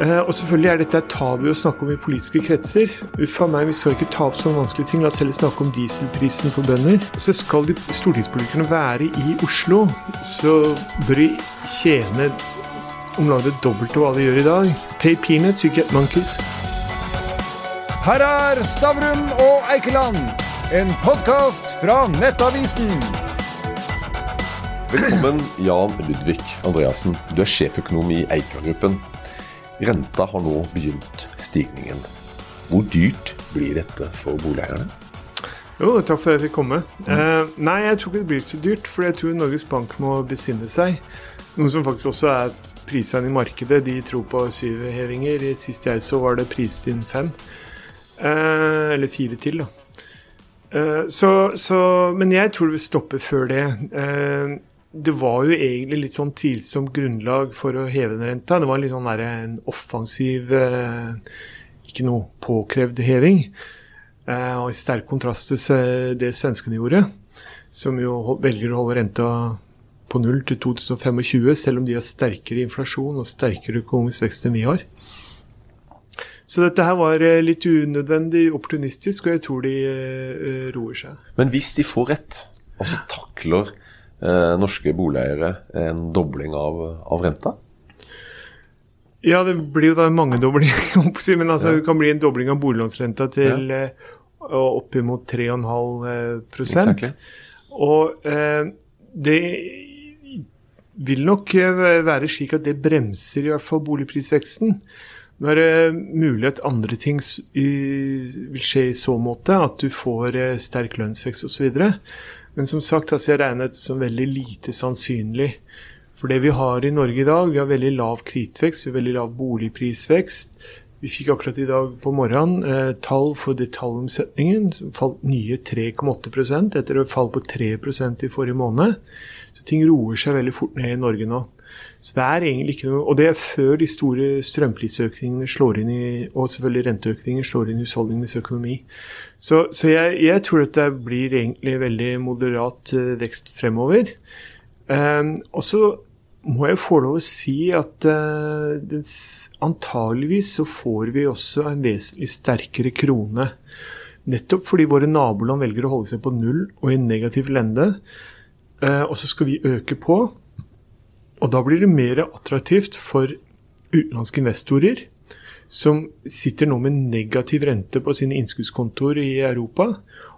Eh, og selvfølgelig er dette et tabu å snakke om i politiske kretser. Uffa meg, vi skal ikke ta opp sånne vanskelige ting. La oss heller snakke om dieselprisen for bønder. Så skal de stortingspolitikerne være i Oslo, så bør de tjene om lag det dobbelte av hva de gjør i dag. Pay peanuts, you get monkeys. Her er Stavrum og Eikeland, en podkast fra Nettavisen. Velkommen, Jan Ludvig Andreassen. Du er sjeføkonom i Eika-gruppen. Renta har nå begynt stigningen. Hvor dyrt blir dette for boligeierne? Jo, takk for at jeg fikk komme. Eh, nei, jeg tror ikke det blir så dyrt, for jeg tror Norges Bank må besinne seg. Noe som faktisk også er prisene i markedet. De tror på syv hevinger. Sist jeg så, var det prist inn fem. Eh, eller fire til, da. Eh, så, så, men jeg tror det vil stoppe før det. Eh, det var jo egentlig litt sånn tvilsomt grunnlag for å heve den renta. Det var litt sånn der, en offensiv, ikke noe påkrevd heving. Og i sterk kontrast til det svenskene gjorde, som jo velger å holde renta på null til 2025, selv om de har sterkere inflasjon og sterkere økonomisk vekst enn vi har. Så dette her var litt unødvendig opportunistisk, og jeg tror de roer seg. Men hvis de får rett, og så takler norske boligeiere en dobling av, av, renta? Ja, det blir jo da mangedoblinger, men altså, ja. det kan bli en dobling av boliglånsrenta til ja. uh, oppimot 3,5 exactly. Og det vil nok være slik at det bremser i hvert fall boligprisveksten. Nå er det mulig at andre ting vil skje i så måte, at du får eh, sterk lønnsvekst osv. Men som sagt, altså jeg regner dette som veldig lite sannsynlig. For det vi har i Norge i dag, vi har veldig lav kritvekst, vi har veldig lav boligprisvekst. Vi fikk akkurat i dag på morgenen eh, tall for detaljomsetningen som falt nye 3,8% etter å fall på 3% i forrige måned. Så ting roer seg veldig fort ned i Norge nå. Så det er egentlig ikke noe, Og det er før de store strømprisøkningene slår inn i, og selvfølgelig renteøkninger slår inn i husholdningenes økonomi. Så, så jeg, jeg, tror at det blir egentlig veldig moderat uh, vekst fremover. Um, og så må jeg få lov å si at uh, det, antageligvis så får vi også en vesentlig sterkere krone. Nettopp fordi våre naboland velger å holde seg på null og i negativ lende. Uh, og så skal vi øke på. Og da blir det mer attraktivt for utenlandske investorer som sitter nå med negativ rente på sine innskuddskontoer i Europa,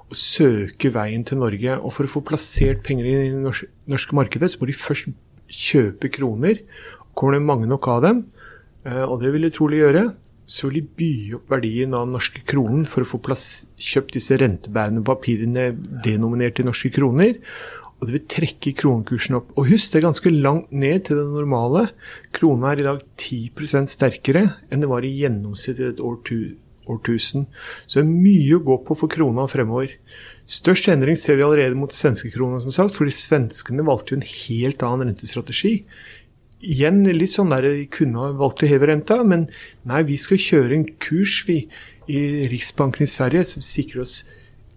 og søker veien til Norge. Og for å få plassert penger i det norske markedet, så må de først kjøpe kroner. Kommer det mange nok av dem, eh, og det vil de trolig gjøre, så vil de by opp verdien av den norske kronen for å få plass, kjøpt disse rentebærende papirene denominert i norske kroner. Og det vil trekke kronekursen opp. Og husk, det er ganske langt ned til det normale. Krona er i dag 10% sterkere enn det var i gjennomsnitt i et årtusen. Så det er mye å gå på for krona fremover. Størst endring ser vi allerede mot svenskekrona, som sagt, fordi svenskene valgte jo en helt annen rentestrategi. Igjen litt sånn der de kunne ha valgt å heve renta, men nei, vi skal kjøre en kurs, vi, i Riksbanken i Sverige som sikrer oss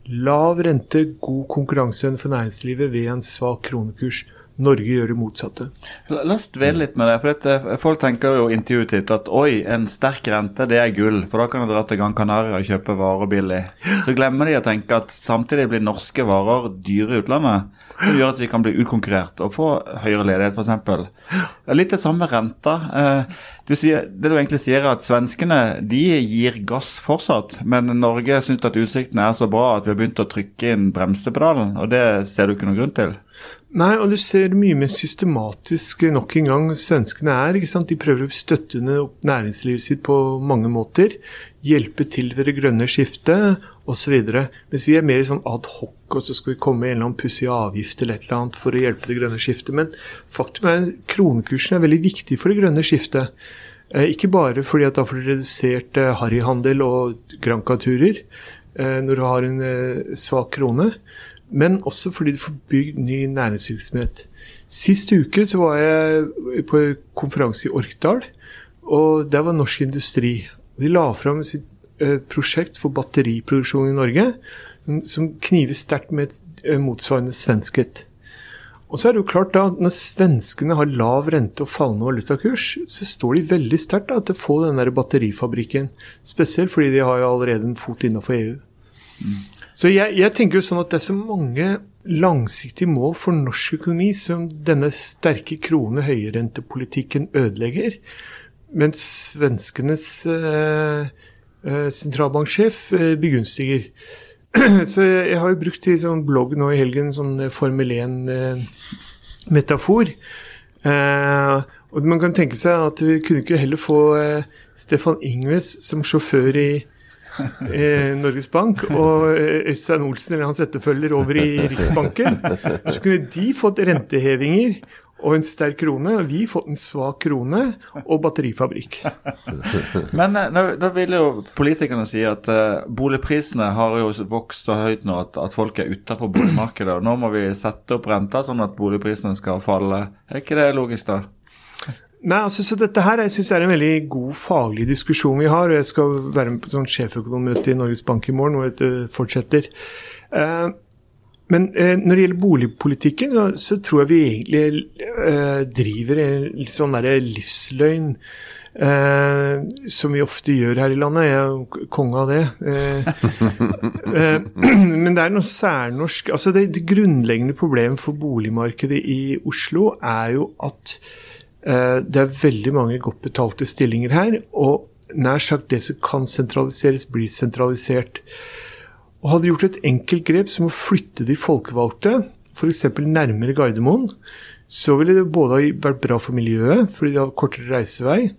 Lav rente, god konkurranseevne for næringslivet ved en svak kronekurs. Norge gjør det motsatte. La oss dvele litt med det. for dette, eh, Folk tenker jo intuitivt at oi, en sterk rente det er gull, for da kan du dra til Gran Canaria og kjøpe varer billig. Så glemmer de å tenke at samtidig blir norske varer dyre i utlandet som gjør at vi kan bli utkonkurrert og få høyere ledighet, f.eks. Litt det samme renta. Eh, du sier, det du egentlig sier, er at svenskene de gir gass fortsatt, men Norge syns at utsiktene er så bra at vi har begynt å trykke inn bremsepedalen, og det ser du ikke noen grunn til? Nei, og du ser mye mer systematisk nok en gang svenskene er. ikke sant? De prøver å støtte opp næringslivet sitt på mange måter. Hjelpe til ved det grønne skiftet osv. Mens vi er mer sånn ad hoc, og så skal vi komme med en eller annen pussig avgift eller et eller annet for å hjelpe det grønne skiftet. Men faktum er at kronekursen er veldig viktig for det grønne skiftet. Eh, ikke bare fordi at da får du redusert eh, harryhandel og Granca-turer eh, når du har en svak krone men også fordi du får bygd ny næringsvirksomhet. Sist uke så var jeg på konferanse i Orkdal, og der var Norsk Industri. De la fram sitt eh, prosjekt for batteriproduksjon i Norge, som kniver sterkt med eh, motsvarende svenskhet. Og så er det jo klart da, Når svenskene har lav rente og fallende valutakurs, så står de veldig sterkt til å få den der batterifabrikken. Spesielt fordi de har jo allerede en fot innenfor EU. Mm. Så jeg, jeg, tenker jo sånn at det er så mange langsiktige mål for norsk økonomi som denne sterke krone høyrentepolitikken ødelegger. Mens svenskenes eh, eh, sentralbanksjef eh, begunstiger. Så jeg har jo brukt i sånn blogg nå i helgen sånn eh, Formel 1-metafor. Eh, og man kan tenke seg at vi kunne ikke heller få eh, Stefan Ingves som sjåfør i eh, Norges Bank og eh, Øystein Olsen eller hans etterfølger over i Riksbanken. Så kunne de fått rentehevinger og en sterk krone. Vi fått en svak krone og batterifabrikk. Men eh, da vil jo politikerne si at uh, boligprisene har jo vokst så høyt nå at, at folk er utenfor boligmarkedet. og Nå må vi sette opp renta sånn at boligprisene skal falle. Er ikke det logisk, da? Nei, altså, så Dette her jeg synes er en veldig god faglig diskusjon vi har. og Jeg skal være med på et sånt sjeføkonommøte i Norges Bank i morgen, hvor det fortsetter. Eh, men eh, når det gjelder boligpolitikken, så, så, tror jeg vi egentlig eh, driver en litt sånn derre livsløgn. Eh, som vi ofte gjør her i landet. Jeg er jo konge av det. Eh, eh, men det er noe særnorsk altså det, det, grunnleggende problemet for boligmarkedet i Oslo er jo at det er veldig mange godt betalte stillinger her. Og nær sagt det som kan sentraliseres, blir sentralisert og hadde gjort et enkelt grep som å flytte de folkevalgte f.eks. nærmere Gardermoen, så ville det både vært bra for miljøet, fordi det har kortere reisevei,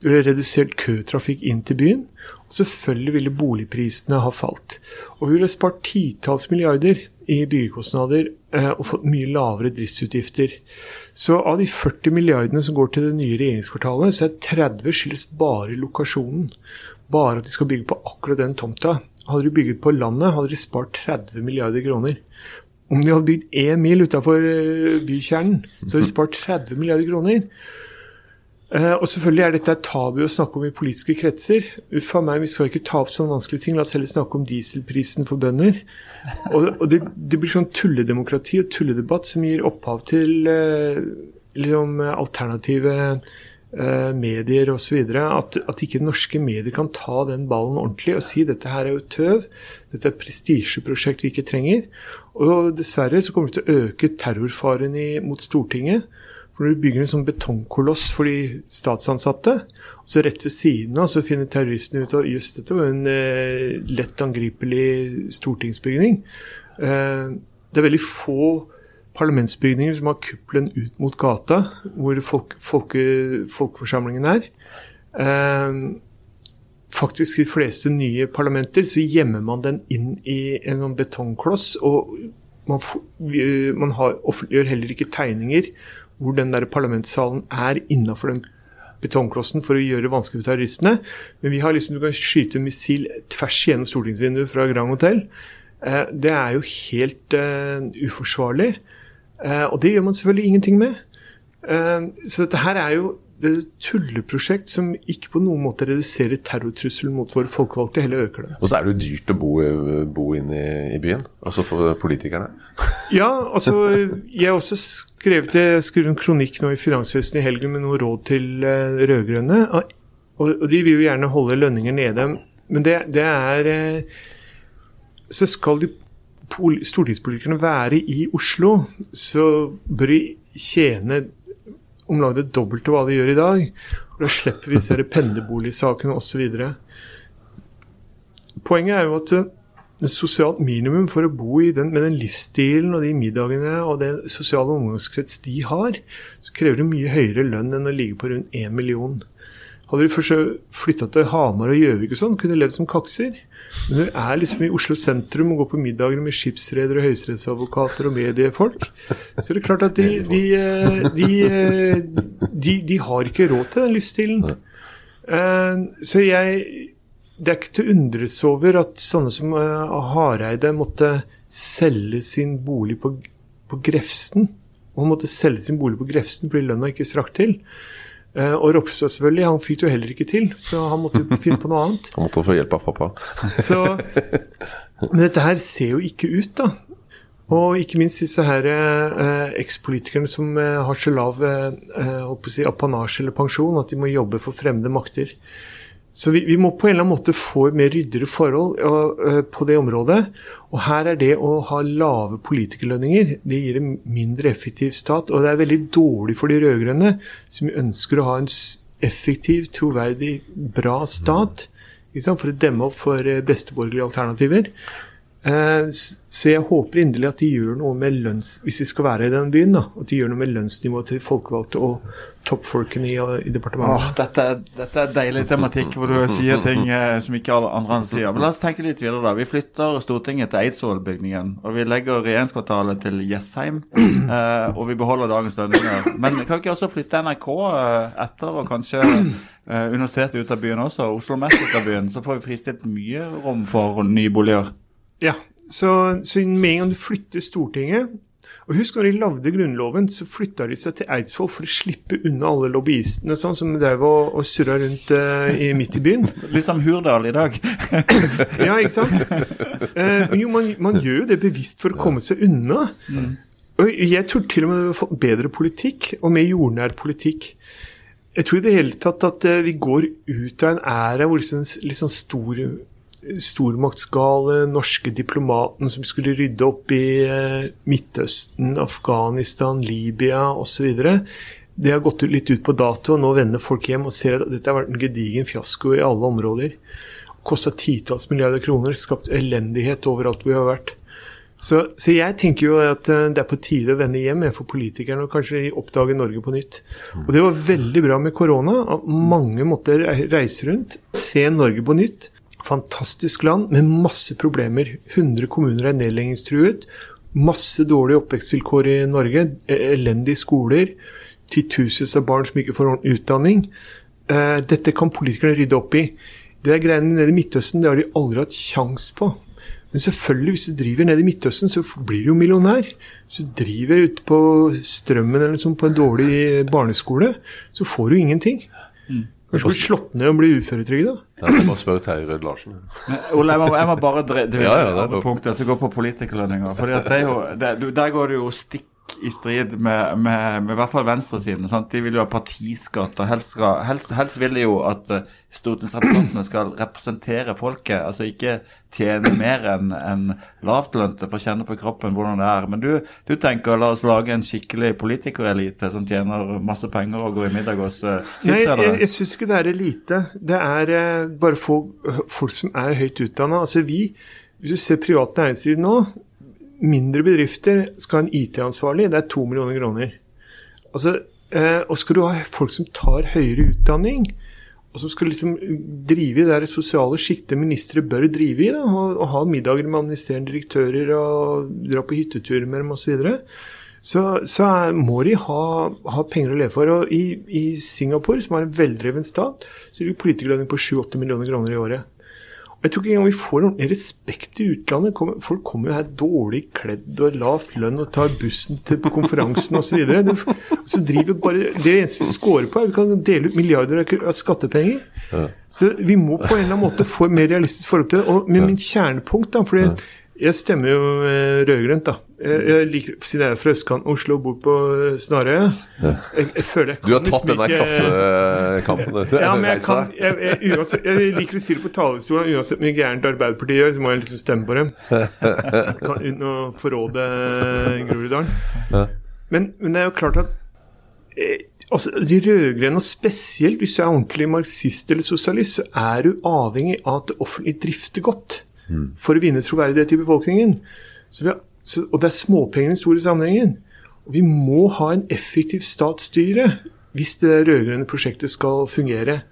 det ville redusert køtrafikk inn til byen, og selvfølgelig ville boligprisene ha falt. Og vi ville spart titalls milliarder i byggekostnader eh, og fått mye lavere driftsutgifter. Så av de 40 milliardene som går til det nye regjeringskvartalet, så er 30 skyldes bare lokasjonen. Bare at de skal bygge på akkurat den tomta. Hadde de bygget på landet, hadde de spart 30 milliarder kroner. Om de hadde bygd én mil utafor eh, bykjernen, så hadde de spart 30 milliarder kroner. Uh, og selvfølgelig er dette et tabu å snakke om i politiske kretser. Uff meg, vi skal ikke ta opp sånne vanskelige ting. La oss heller snakke om dieselprisen for bønder. Og, og det, det, blir sånn tulledemokrati og tulledebatt som gir opphav til eh, liksom, alternative Eh, medier osv. At, at ikke norske medier kan ta den ballen ordentlig og si dette her er jo tøv, dette er et prestisjeprosjekt vi ikke trenger. Og dessverre så kommer det til å øke terrorfaren i, mot Stortinget. For du bygger en sånn betongkoloss for de statsansatte, og så rett ved siden av så finner terroristene ut at just dette var en eh, lett angripelig stortingsbygning. Eh, det er veldig få parlamentsbygninger som har kuppelen ut mot gata, hvor folk, folke, folkeforsamlingen er. Eh, faktisk de fleste nye parlamenter så gjemmer man den inn i en sånn betongkloss. Og man, man har, offentliggjør heller ikke tegninger hvor den der parlamentssalen er innafor den betongklossen for å gjøre det vanskelig for terroristene. Men vi har liksom, du kan skyte missil tvers gjennom stortingsvinduet fra Grand Hotel. Eh, det er jo helt eh, uforsvarlig. Eh, og det gjør man selvfølgelig ingenting med. Eh, så dette her er jo tulleprosjekt som ikke på noen måte reduserer terrortrusselen mot våre folkevalgte, heller øker det. Og så er det jo dyrt å bo, bo inne i, byen, altså for politikerne. ja, altså jeg har også skrevet jeg skrev en kronikk nå i Finansvesenet i helgen med noe råd til uh, rød-grønne. Og, og, de vil jo gjerne holde lønninger nede, men det, det er uh, Så skal de stortingspolitikerne være i Oslo, så bør de tjene om lag det dobbelte hva de gjør i dag. Og da slipper vi disse pendlerboligsakene osv. Poenget er jo at et eh, sosialt minimum for å bo i den, med den livsstilen og de middagene og den sosiale omgangskrets de har, så krever det mye høyere lønn enn å ligge på rundt 1 million. Hadde de først flytta til Hamar og Gjøvik og sånn, kunne de levd som kakser. Men når du er liksom i Oslo sentrum og går på middager med skipsredere og høyesterettsadvokater og mediefolk, så er det klart at de, de, eh, eh, de, de har ikke råd til den livsstilen. Eh, så jeg Det er ikke til å undres over at sånne som Hareide måtte selge sin bolig på, på Grefsen. Og han måtte selge sin bolig på Grefsen fordi lønna ikke strakk til. Uh, og Ropstø selvfølgelig, han fyrte jo heller ikke til, så han måtte jo finne på noe annet. Han måtte få hjelp av pappa. så, men dette her ser jo ikke ut, da. Og ikke minst disse her eh, ekspolitikerne som eh, har så lav eh, si, apanasje eller pensjon at de må jobbe for fremmede makter. Så vi, vi, må på en eller annen måte få mer ryddigere forhold uh, på det området. Og her er det å ha lave politikerlønninger det gir en mindre effektiv stat. Og det er veldig dårlig for de rød-grønne, som ønsker å ha en effektiv, troverdig, bra stat for å demme opp for eh, besteborgerlige alternativer. Uh, så jeg håper inderlig at de gjør noe med lønns... Hvis de skal være i den byen, da. At de gjør noe med lønnsnivået til folkevalgte og toppfolkene i, i departementet. Åh, dette, dette, er, deilig tematikk hvor du sier ting eh, som ikke alle andre sier. Men la oss tenke litt videre, da. Vi flytter Stortinget til Eidsvollbygningen. Og vi legger regjeringskvartalet til Jessheim. Eh, og vi beholder dagens lønninger. Men kan vi ikke også flytte NRK eh, etter, og kanskje eh, universitetet ut av byen også? Oslo Mest ut av byen. Så får vi fristilt mye rom for nye boliger. Ja, så, så med en gang du flytter Stortinget og Husk når de lagde Grunnloven, så flytta de seg til Eidsvoll for å slippe unna alle lobbyistene sånn, som drev og, og surra rundt uh, i, midt i byen. Litt som Hurdal i dag. ja, ikke sant? Uh, jo, man, man, gjør jo det bevisst for å komme seg unna. Mm. Og jeg tror til og med det har fått bedre politikk, og mer jordnær politikk. Jeg tror i det hele tatt at uh, vi går ut av en æra hvor liksom, litt sånn stor stormaktsgale norske diplomaten som skulle rydde opp i eh, Midtøsten, Afghanistan, Libya osv. Det har gått litt ut på dato, og nå vender folk hjem og ser at dette har vært en gedigen fiasko i alle områder. Kosta titalls milliarder kroner, skapt elendighet overalt vi har vært. Så, så, jeg tenker jo at eh, det er på tide å vende hjem for politikerne og kanskje oppdage Norge på nytt. Og det var veldig bra med korona, at mange måtte reise rundt, se Norge på nytt. Fantastisk land med masse problemer. 100 kommuner er nedleggingstruet. Masse dårlige oppvekstvilkår i Norge. E, elendige skoler. Titusenvis av barn som ikke får utdanning. Eh, dette kan politikerne rydde opp i. Det er greiene nede i Midtøsten det har de aldri hatt kjangs på. Men selvfølgelig, hvis du driver nede i Midtøsten, så blir du jo millionær. Hvis du driver ute på Strømmen eller sånn på en dårlig barneskole, så får du ingenting. Mm. Kanskje blir slått ned og bli uføretrygda? Jeg må spørre Terje Rød Larsen. Ole, jeg må, jeg må bare drøye ja, ja, punktet som går på politikerlønninger. For der går det jo stikk i strid med, med, med i hvert fall venstresiden. Sant? De vil jo ha partiskatt, og helst, helst, helst vil de jo at uh, stortingsrepresentantene skal representere folket. Altså ikke tjene mer enn en lavtlønte for å kjenne på kroppen hvordan det er. Men du, du tenker la oss lage en skikkelig politikerelite som tjener masse penger og går i middag hos uh, Nei, jeg, jeg syns ikke det er elite. Det er uh, bare folk, folk, som er høyt utdanna. Altså vi, hvis du ser privat næringsliv nå mindre bedrifter skal ha en IT-ansvarlig, det er to millioner kroner. Altså, eh, og skal du ha folk som tar høyere utdanning, og som skal liksom drive i det sosiale sjiktet ministre bør drive i, da, og, og, ha middager med administrerende direktører og dra på hytteturer med dem osv., så, så, så må de ha, ha, penger å leve for. Og i, i Singapore, som er en veldreven stat, så er det politikerlønning på 7-8 millioner kroner i året. Jeg tror ikke engang vi får ordentlig respekt i utlandet. Folk kommer jo her dårlig kledd og lavt lønn og tar bussen til på konferansen osv. Så driver bare, Det eneste vi scorer på, er at vi kan dele ut milliarder av skattepenger. Ja. Så vi må på en eller annen måte få mer realistisk forhold til det. Og med min kjernepunkt, da, fordi jeg stemmer jo eh, rød-grønt, da. Jeg, jeg liker, Siden jeg er fra østkant Oslo og bor på eh, Snarøya jeg, jeg, føler jeg Du har tatt den denne klassekampen? ja, men jeg, kan, jeg, uansett, jeg, liker å si det på talerstolen. Uansett hvor mye gærent Arbeiderpartiet gjør, så må jeg liksom stemme på dem. Uten å forråde Groruddalen. Men, men, det er jo klart at eh, altså, de rød-grønne, og spesielt hvis du er ordentlig marxist eller sosialist, så er du avhengig av at det offentlige drifter godt for å vinne troverdighet i befolkningen. Så vi Har, så, og det er småpenger i den store sammenhengen. Og vi må ha en effektiv statsstyre hvis det rød-grønne prosjektet skal fungere.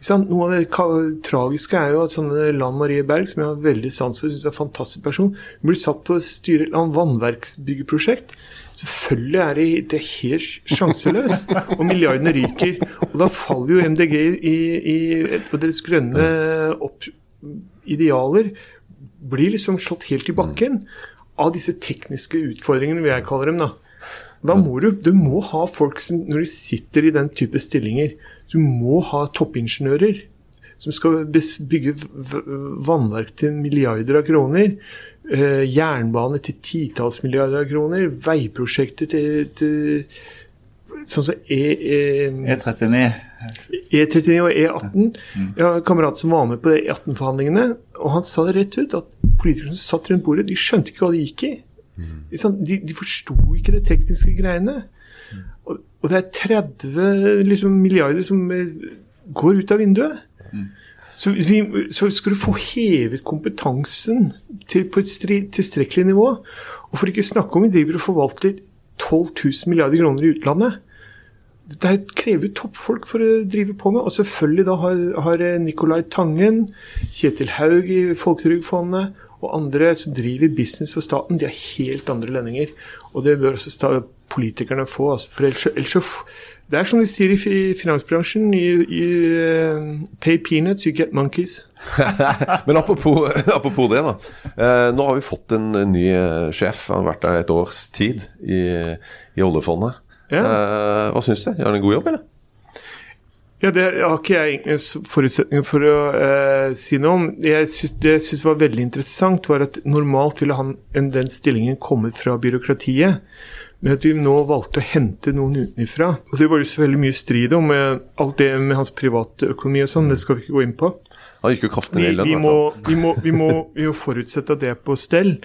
Noe av det tragiske er jo at sånne Lan Marie Berg, som jeg har veldig sans for, synes er en fantastisk person, hun blir satt på å styre et vannverksbyggeprosjekt. Selvfølgelig er det, det er helt sjanseløst, og milliardene ryker. Og da faller jo MDG i, i, i deres grønne opp, idealer blir liksom slått helt i bakken av disse tekniske utfordringene, vil jeg kalle dem. Da Da må du, du må ha folk som, når de sitter i den type stillinger Du må ha toppingeniører som skal bygge vannverk til milliarder av kroner. Eh, jernbane til titalls milliarder av kroner. Veiprosjekter til, til sånn som E... E 39 E39 og E18. Jeg har en kamerat som var med på E18-forhandlingene, og han sa det rett ut at politikerne som satt rundt bordet, de skjønte ikke hva de gikk i. De, de forsto ikke det tekniske greiene. Og, og det er 30 liksom, milliarder som eh, går ut av vinduet. Så, vi, så, skal du få hevet kompetansen til, på et tilstrekkelig nivå, og for ikke snakke om vi driver og forvalter 12 000 milliarder kroner i utlandet. Det krever toppfolk for å drive på med. Og selvfølgelig da har, har Nicolai Tangen, Kjetil Haug i Folketrygdfondet og andre som driver business for staten, de har helt andre lønninger. Og det bør også politikerne få. Altså, for ellers, ellers det er som de sier i finansbransjen you, you, uh, Pay peanuts, you get monkeys. Men apropos, apropos, det, da. Eh, nå har vi fått en, en ny eh, sjef. Han har vært der et års tid i, i oljefondet. Ja. Eh, hva syns du? Gjør han en god jobb, eller? Ja, Det har ikke jeg egentlig forutsetninger for å eh, si noe om. Jeg synes, det jeg syns var veldig interessant, var at normalt ville han, den stillingen kommet fra byråkratiet. Men at vi nå valgte å hente noen utenfra. Og det var jo så veldig mye strid om Eh, alt det med hans private økonomi og sånn. Det skal vi ikke gå inn på. Han gikk jo kraftig ned i lønn. Må, vi, må, vi, må, vi må forutsette at det er på stell.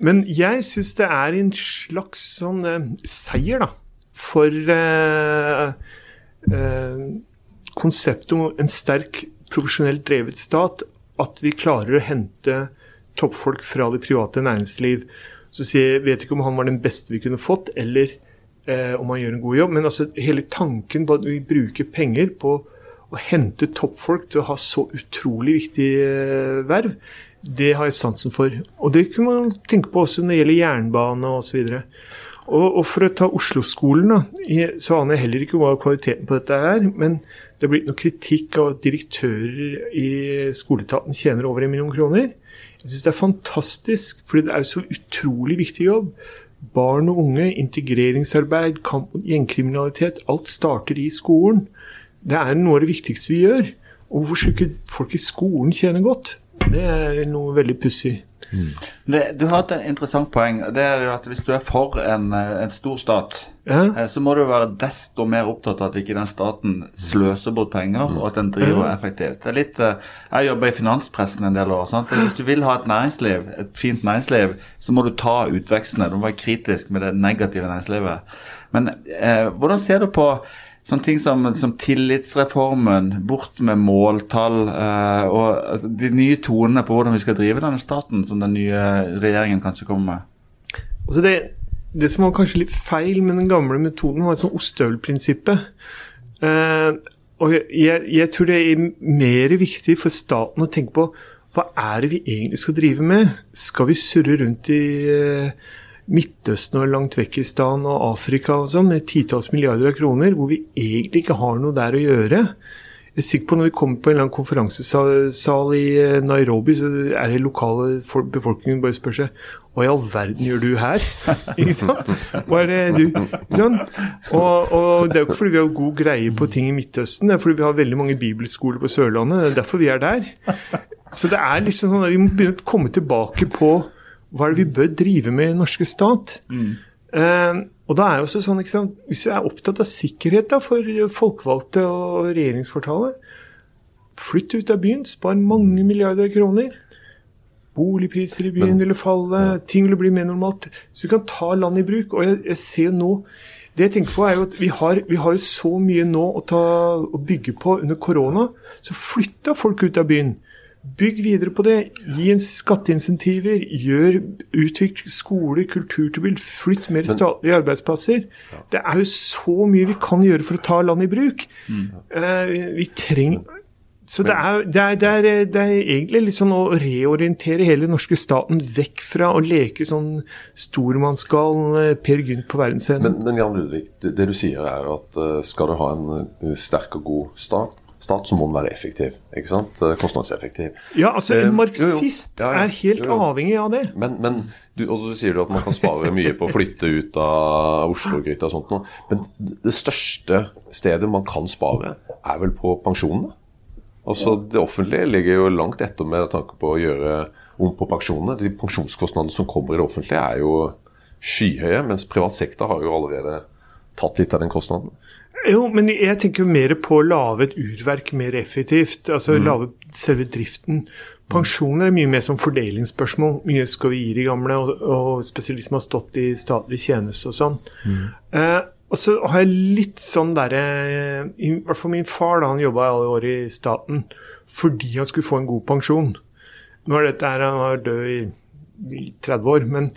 Men jeg syns det er en slags sånn eh, seier, da, for Eh, konseptet om en sterk, profesjonelt drevet stat, at vi klarer å hente toppfolk fra det private næringsliv. Så sier jeg vet ikke om han var den beste vi kunne fått, eller eh, om han gjør en god jobb. Men altså, hele tanken på at vi bruker penger på å hente toppfolk til å ha så utrolig viktige eh, verv, det har jeg sansen for. Og det kunne man tenke på også når det gjelder jernbane osv. Og, og for å ta Oslo-skolen, så aner jeg heller ikke hva kvaliteten på dette er. Men det har blitt noe kritikk av at direktører i skoleetaten tjener over en million kroner. Jeg syns det er fantastisk, for det er jo så utrolig viktig jobb. Barn og unge, integreringsarbeid, kamp mot gjengkriminalitet. Alt starter i skolen. Det er noe av det viktigste vi gjør. Og hvorfor skulle ikke folk i skolen tjene godt? Det er noe veldig pussig. Mm. Det, du har et interessant poeng. det er jo at Hvis du er for en, en stor stat, ja. Eh, så må du være desto mer opptatt av at ikke den staten sløser bort penger, og at den driver effektivt. Det litt, eh, Jeg jobber i finanspressen en del år. Sant? Hvis du vil ha et næringsliv, et fint næringsliv, så må du ta utvekstene. Du må være kritisk med det negative næringslivet. Men eh, hvordan ser du på Sånne ting som, som, tillitsreformen, bort med måltall eh, og altså, de nye tonene på hvordan vi skal drive denne staten, som den nye regjeringen kanskje kommer med. Altså det, det som var kanskje litt feil med den gamle metoden, var sånn ostehøvelprinsippet. Eh, og jeg, jeg, tror det er mer viktig for staten å tenke på hva er det vi egentlig skal drive med? Skal vi surre rundt i uh, Midtøsten og Langtvekkistan og Afrika og sånn, med titalls milliarder av kroner, hvor vi egentlig ikke har noe der å gjøre. Jeg er sikker på Når vi kommer på en eller annen konferansesal i eh, Nairobi, så er det lokale befolkningen bare spør seg hva i all verden gjør du her? Hva er det du sånn? og, og, det er jo ikke fordi vi har god greie på ting i Midtøsten, det er fordi vi har veldig mange bibelskoler på Sørlandet. Det er derfor vi er der. Så det er liksom sånn at vi må begynne å komme tilbake på hva er det vi bør drive med i den norske stat? Mm. Eh, og da er også sånn, ikke sant, Hvis vi er opptatt av sikkerhet da, for folkevalgte og regjeringskvartalet, flytt ut av byen, spar mange milliarder kroner. Boligpriser i byen Men, ville falle, ja. ting ville bli mer normalt. Så vi kan ta land i bruk. Og jeg, jeg ser nå det jeg tenker på er jo at Vi har, vi har jo så mye nå å, ta, å bygge på under korona. Så flytta folk ut av byen. Bygg videre på det. Gi en skatteinsentiver. Gjør, utvikle skole, kulturtilbud. Flytt mer statlige arbeidsplasser. Ja. Det er jo så mye vi kan gjøre for å ta landet i bruk. Mm. Uh, vi trenger så det er, det, er, det, er, det er, egentlig litt sånn å reorientere hele norske staten vekk fra å leke sånn stormannsgal eh, Per Gynt på verdensscenen. Men, men Jan Ludvig, det, det, du sier er jo at uh, skal du ha en sterk og god stat, stat, så må den være effektiv. ikke sant? Eh, kostnadseffektiv. Ja, altså en eh, marxist jo, jo. Ja, er helt jo, avhengig av det. Men, men du, og så sier du at man kan spare mye på å flytte ut av Oslo-gryta og sånt noe. Men det største stedet man kan spare, er vel på pensjonene? Altså, Det offentlige ligger jo langt etter med tanke på å gjøre om på pensjonene. De pensjonskostnadene som kommer i det offentlige, er jo skyhøye, mens privat sektor har jo allerede tatt litt av den kostnaden. Jo, men jeg tenker jo mer på å lage et urverk mer effektivt. Altså mm. lage selve driften. Pensjoner er mye mer som fordelingsspørsmål. Mye skal vi gi de gamle, og, og spesielt de som har stått i statlig tjeneste og sånn. Mm. Eh, og så har jeg litt sånn derre I hvert fall min far, da han jobba alle år i staten fordi han skulle få en god pensjon. Nå er dette her, Han var død i, i 30 år, men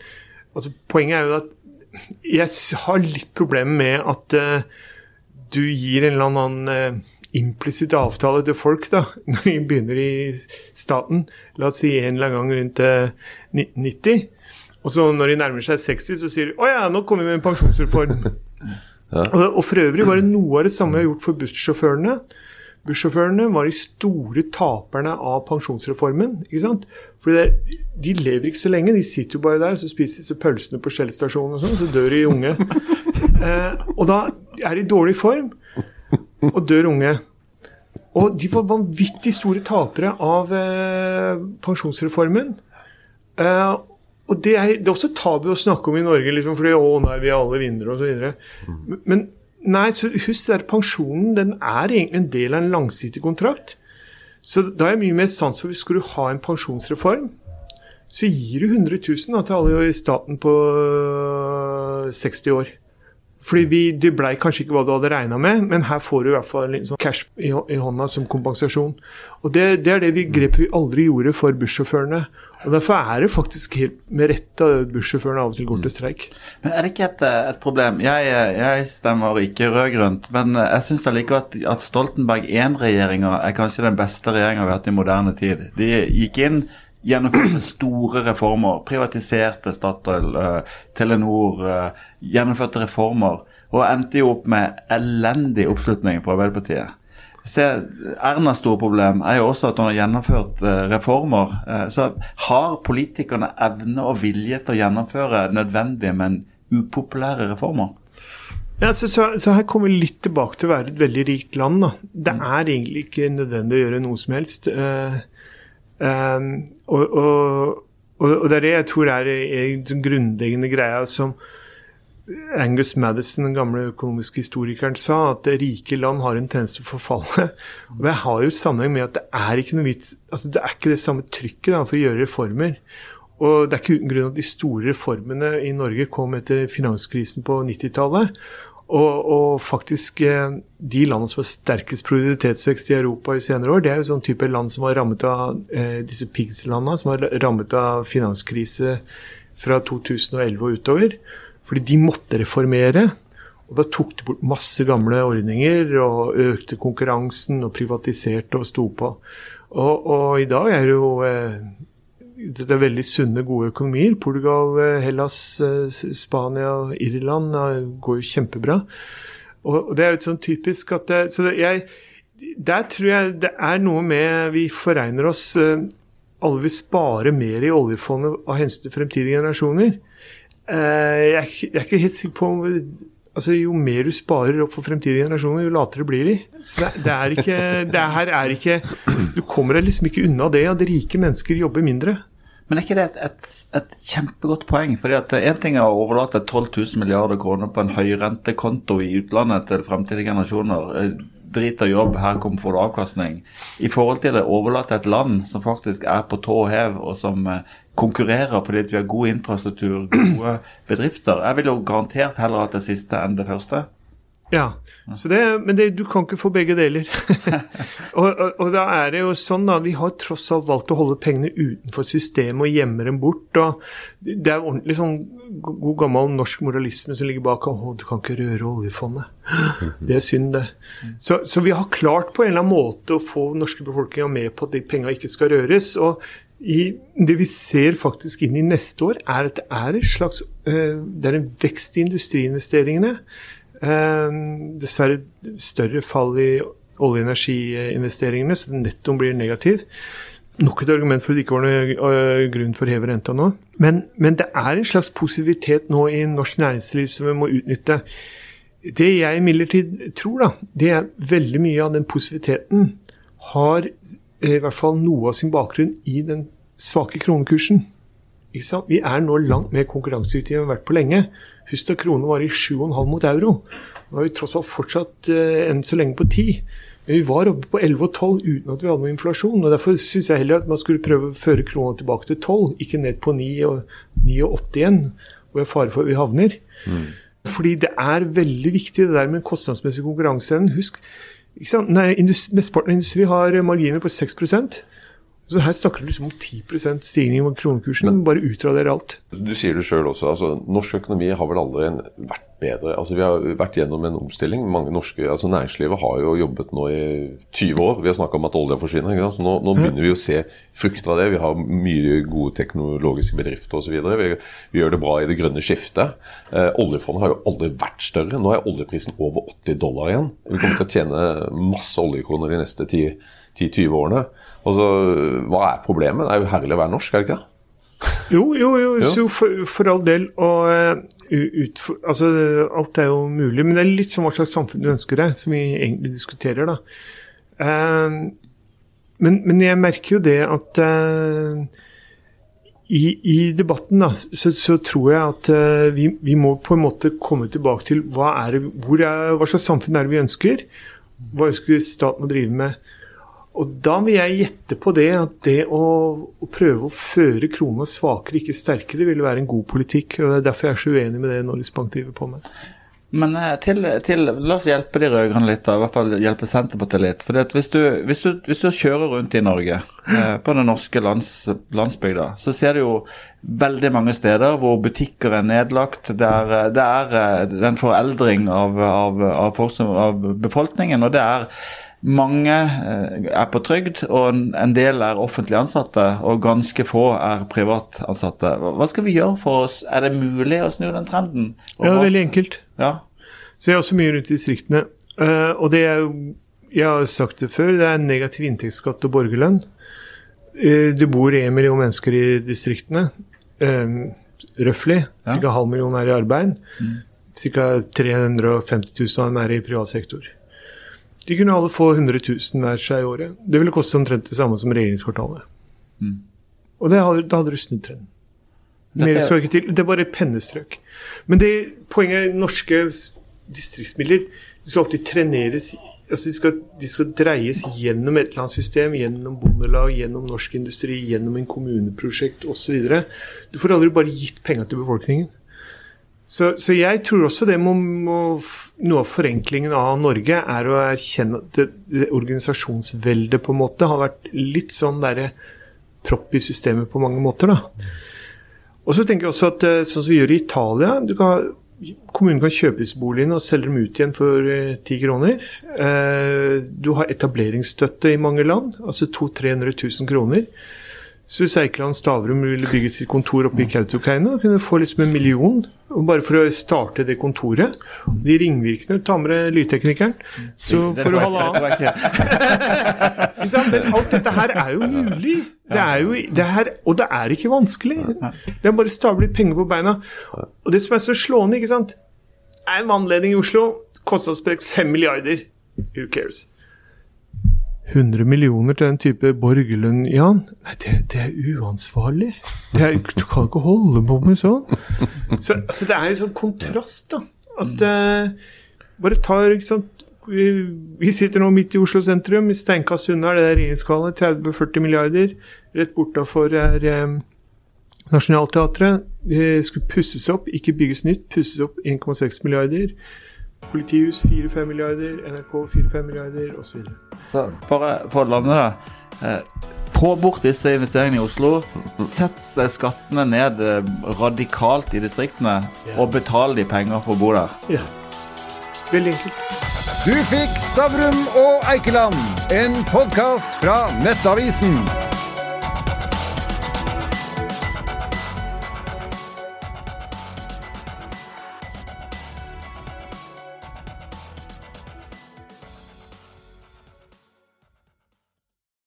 altså, poenget er jo at jeg har litt problemer med at uh, du gir en eller annen uh, implisitt avtale til folk da, når de begynner i staten. La oss si en eller annen gang rundt uh, eh, 90. Og så når de nærmer seg 60, så sier de 'Å ja, nå kommer vi med en pensjonsreform'. ja. og, og, for øvrig var det noe av det samme jeg har gjort for bussjåførene. Bussjåførene var de store taperne av pensjonsreformen. ikke sant? For de lever ikke så lenge. De sitter jo bare der så spiser disse pølsene på Shell-stasjonen, og sånn, så dør de unge. Eh, og da er de i dårlig form og dør unge. Og de var vanvittig store tapere av eh, pensjonsreformen. Eh, og det er, det er, også tabu å snakke om i Norge, liksom, fordi å nei, vi er alle vinnere osv. Men Nei, så husk der pensjonen den er egentlig en del av en langsiktig kontrakt. Så da er jeg mye mer sans for hvis du ha en pensjonsreform, så gir du 100 000 da, til alle i staten på 60 øh, år. Fordi vi, Det blei kanskje ikke hva du hadde regna med, men her får du i hvert fall litt sånn cash i, hånda som kompensasjon. Og Det, det er det vi grepet vi aldri gjorde for bussjåførene. Og Derfor er det faktisk helt med rette bussjåførene av og til går til streik. Men Er det ikke et, et problem? Jeg, jeg, stemmer ikke rød-grønt, men jeg syns allikevel at, at Stoltenberg I-regjeringa er kanskje den beste regjeringa vi har hatt i moderne tid. De gikk inn, gjennomførte store reformer, privatiserte Statoil, uh, Telenor, uh, gjennomførte reformer, og endte jo opp med elendig oppslutning på Arbeiderpartiet. Se, Ernas store problem er jo også at hun har gjennomført uh, reformer. Så har politikerne evne og vilje til å gjennomføre nødvendige, men upopulære reformer? Ja, så, så, så, her kommer vi litt tilbake til å være et veldig rikt land. Da. Det er egentlig ikke nødvendig å gjøre noe som helst. Uh, og, og, og, det er det jeg tror er en grunnleggende greia som Angus Madison, den gamle økonomiske historikeren, sa at rike land har en tendens til å forfalle. Og Det har jo sammenheng med at det er ikke noe vits, altså det er ikke det samme trykket da, for å gjøre reformer. Og Det er ikke uten grunn at de store reformene i Norge kom etter finanskrisen på 90-tallet. Og, og, faktisk eh, de landene som har sterkest produktivitetsvekst i Europa i senere år, det er jo sånn type land som har rammet av eh, disse pigslandene, som har rammet av finanskrise fra 2011 og utover. Fordi de måtte reformere. Og da tok de bort masse gamle ordninger og økte konkurransen og privatiserte og sto på. Og, og i dag er det jo eh, det er veldig sunne, gode økonomier. Portugal, eh, Hellas, Spania Spania, Irland går jo kjempebra. Og, det er jo sånn typisk at det, Så det, jeg, der tror jeg det er noe med Vi foregner oss Alle vil spare mer i oljefondet av hensyn til fremtidige generasjoner. Eh, jeg, jeg, er ikke helt sikker på om altså, Jo mer du sparer opp for fremtidige generasjoner, jo latere blir de. Så det, det, er ikke, det her er ikke Du kommer deg liksom ikke unna det at rike mennesker jobber mindre. Men er ikke det et, et, et kjempegodt poeng? fordi at Én ting er å overlate 12 000 milliarder kroner på en høyrentekonto i utlandet til fremtidige generasjoner. Eh, drit og jobb, her kommer får du avkastning. I forhold til å overlate et land som faktisk er på tå og hev, og som eh, konkurrerer fordi vi har god infrastruktur, gode bedrifter. Jeg vil jo garantert heller ha det siste enn det første. Ja, det, men det, du kan ikke få begge deler. og, og, og, da er det jo sånn da, Vi har tross alt valgt å holde pengene utenfor systemet og gjemme dem bort. og Det er ordentlig sånn god gammel norsk moralisme som ligger bak. Å, du kan ikke røre oljefondet. Det er synd, det. Så, så, vi har klart på en eller annen måte å få norske befolkninga med på at de penga ikke skal røres. og i, det vi ser faktisk inn i neste år, er at det er et slags uh, Det er en vekst i industriinvesteringene. Uh, dessverre større fall i olje- og energiinvesteringene, så nettoen blir negativ. Nok et argument for at det ikke var noen uh, grunn for å heve renta nå. Men, men, det er en slags positivitet nå i norsk næringsliv som vi må utnytte. Det jeg imidlertid tror, da, det er veldig mye av den positiviteten har i hvert fall noe av sin bakgrunn i den svake kronekursen. Vi er nå langt mer konkurransedyktige enn vi har vært på lenge. Husk da kronen var i 7,5 mot euro. Nå er vi tross alt fortsatt eh, enn så lenge på 10. Men vi var oppe på 11 og 12 uten at vi hadde noe inflasjon. og Derfor syns jeg heller at man skulle prøve å føre krona tilbake til 12, ikke ned på 9 og, 89 igjen, hvor jeg er fare for at vi havner. Mm. Fordi det er veldig viktig det der med kostnadsmessig konkurranseevne. Husk, ikke sant? Nei, industri, Mesteparten av industri har marginer på 6 så her snakker du liksom om 10% stigning på kronekursen. Men, bare utrader alt. Du sier det sjøl også. altså Norsk økonomi har vel aldri vært bedre. altså Vi har vært gjennom en omstilling. mange norske, altså Næringslivet har jo jobbet nå i 20 år. Vi har snakka om at olja forsvinner. ikke sant? Så nå, nå begynner vi å se frukter av det. Vi har mye gode teknologiske bedrifter osv. Vi, vi gjør det bra i det grønne skiftet. Eh, oljefondet har jo aldri vært større. Nå er oljeprisen over 80 dollar igjen. Vi kommer til å tjene masse oljekroner de neste 10-20 årene. Altså, Hva er problemet? Det er jo herlig å være norsk, er det ikke det? Jo, jo, jo, jo. For, for, all del. Og uh, ut, altså, alt er jo mulig. Men det er litt som hva slags samfunn du ønsker deg, som vi egentlig diskuterer, da. Uh, men, men, jeg merker jo det at uh, i, i, debatten da, så, så, tror jeg at vi, vi, må på en måte komme tilbake til hva, er, er, hva slags samfunn er det vi ønsker? Hva ønsker staten å drive med? Og da vil jeg gjette på det at det å, å prøve å føre krona svakere, ikke sterkere, ville være en god politikk. og Det er derfor jeg er så uenig med det Norges Bank driver på med. Men eh, til, til, la oss hjelpe de rød-grønne litt, da, i hvert fall hjelpe Senterpartiet litt. For hvis hvis, hvis, du, kjører rundt i Norge, eh, på den norske lands, landsbygda, så ser du jo veldig mange steder hvor butikker er nedlagt. Det er, eh, det eh, en foreldring av, av, av, av befolkningen. og det er mange eh, er på trygd, og en del er offentlig ansatte, og ganske få er privatansatte. Hva skal vi gjøre for oss? Er det mulig å snu den trenden? Og ja, veldig enkelt. Ja. Så jeg er også mye rundt i distriktene. Uh, og det er jo, jeg har sagt det før, det er negativ inntektsskatt og borgerlønn. Uh, det bor én million mennesker i distriktene. Um, Røftlig. Ja. Halv million er i arbeid. Mm. Ca. 350 000 er i privat sektor. De kunne alle få 100 000 hver seg i året. Det ville koste omtrent det samme som regjeringskvartalet. Mm. Og det hadde, da hadde du snudd trenden. Mer skal ikke til. Det er bare pennestrøk. Men det poenget er norske distriktsmidler de skal alltid treneres altså de, skal, de skal dreies gjennom et eller annet system, gjennom bondelag, gjennom norsk industri, gjennom en kommuneprosjekt osv. Du får aldri bare gitt penger til befolkningen. Så, så, jeg tror også det må, må, Noe av forenklingen av Norge er å erkjenne at det, det organisasjonsveldet på en måte har vært litt sånn derre propp i systemet på mange måter. da. Og så tenker jeg også at eh, sånn som vi gjør i Italia kan, Kommunen kan kjøpe disse boligene og selge dem ut igjen for eh, ti eh, kroner. Du har etableringsstøtte i mange land, altså 200 000-300 000 kroner. Så hvis Eikeland Stavrum ville bygge sitt kontor oppe i Kautokeino, kunne du få liksom en million bare for å starte det kontoret. De ringvirkene Ta med deg lydteknikeren, så får du halvannen. Men alt dette her er jo mulig. Det er jo, det her, og det er ikke vanskelig. Det er bare å stable penger på beina. Og det som er så slående, ikke sant er en vannledning i Oslo. Kostnadssprekk 5 milliarder. Who cares? 100 millioner til den type borgerlønn, Jan? Nei, det, det er uansvarlig. Det er, du kan ikke holde på med sånn. Så, altså, det er en sånn kontrast, da. At uh, Bare tar ikke sant, vi, vi, sitter nå midt i Oslo sentrum, i steinkast unna det der regjeringskvalet, 30-40 milliarder. Rett bortafor er um, Nationaltheatret. Det skulle pusses opp, ikke bygges nytt. Pusses opp 1,6 milliarder. Politihus 4-5 milliarder, NRK 4-5 milliarder osv. Så, så bare for å lande, da. Eh, få bort disse investeringene i Oslo. Sett skattene ned eh, radikalt i distriktene, yeah. og betal de penger for å bo der. Ja. Veldig enkelt. Du fikk Stavrum og Eikeland, en podkast fra Nettavisen.